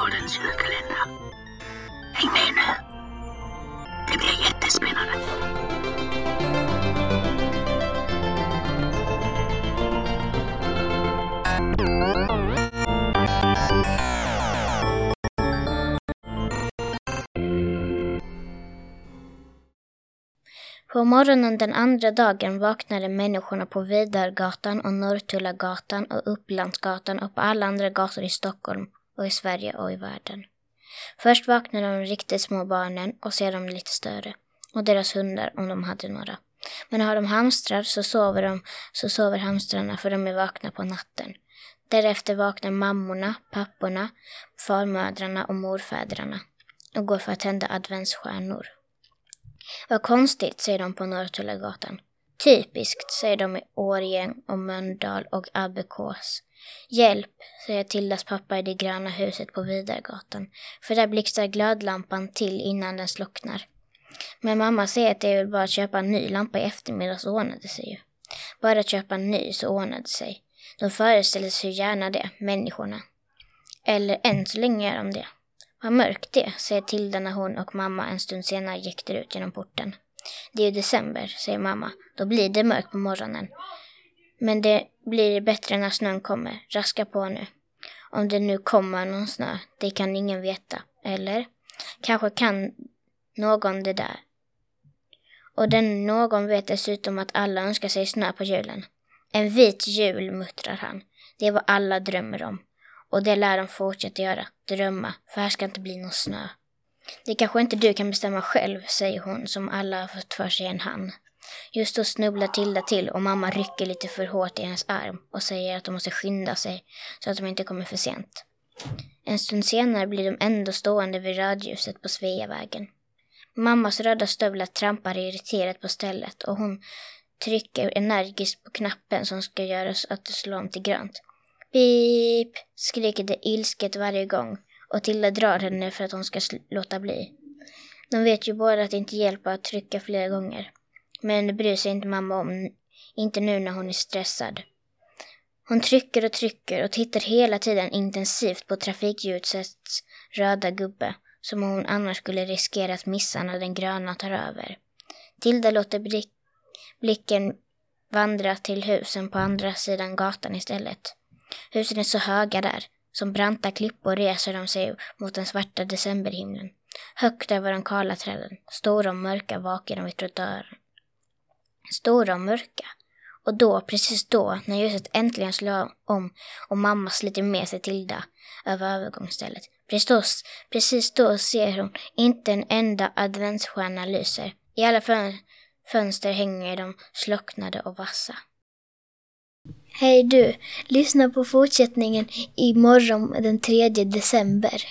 Änglagårdens julkalender. Häng med nu! Det blir jättespännande! På morgonen den andra dagen vaknade människorna på Vidargatan och Norrtullagatan och Upplandsgatan och på alla andra gator i Stockholm och i Sverige och i världen. Först vaknade de riktigt små barnen och sedan de lite större. Och deras hundar om de hade några. Men har de hamstrar så sover de, så sover hamstrarna för de är vakna på natten. Därefter vaknar mammorna, papporna, farmödrarna och morfäderna och går för att tända adventsstjärnor. Vad konstigt, säger de på Norrtullagatan. Typiskt, säger de i Årjäng och Mölndal och Abbekås. Hjälp, säger Tildas pappa i det gröna huset på Vidargatan, för där blixtrar glödlampan till innan den slocknar. Men mamma säger att det är väl bara att köpa en ny lampa i eftermiddag så ordnar det sig ju. Bara att köpa en ny så ordnar det sig. De föreställer sig gärna det, människorna. Eller än så länge gör de det. Vad mörkt det, säger Tilda när hon och mamma en stund senare jäktar ut genom porten. Det är ju december, säger mamma. Då blir det mörkt på morgonen. Men det blir bättre när snön kommer. Raska på nu. Om det nu kommer någon snö, det kan ingen veta. Eller? Kanske kan någon det där. Och den någon vet dessutom att alla önskar sig snö på julen. En vit jul, muttrar han. Det är vad alla drömmer om. Och det lär de fortsätta göra, drömma, för här ska inte bli någon snö. Det kanske inte du kan bestämma själv, säger hon som alla har fått för sig en han. Just då snubblar Tilda till och mamma rycker lite för hårt i hennes arm och säger att de måste skynda sig så att de inte kommer för sent. En stund senare blir de ändå stående vid rödljuset på Sveavägen. Mammas röda stövlar trampar irriterat på stället och hon trycker energiskt på knappen som ska göra så att det slår om till grönt. Pip! skriker det ilsket varje gång och Tilda drar henne för att hon ska låta bli. De vet ju båda att det inte hjälper att trycka flera gånger. Men det bryr sig inte mamma om, inte nu när hon är stressad. Hon trycker och trycker och tittar hela tiden intensivt på trafikljusets röda gubbe, som hon annars skulle riskera att missa när den gröna tar över. Tilda låter blick, blicken vandra till husen på andra sidan gatan istället. Husen är så höga där, som branta klippor reser de sig mot den svarta decemberhimlen. Högt över de kala träden, stora och mörka vakar de vid trottoaren. Stora och mörka. Och då, precis då, när ljuset äntligen slår om och mamma sliter med sig Tilda över övergångsstället, precis, precis då ser hon inte en enda adventsstjärna lyser. I alla fönster hänger de slocknade och vassa. Hej du! Lyssna på fortsättningen imorgon den 3 december.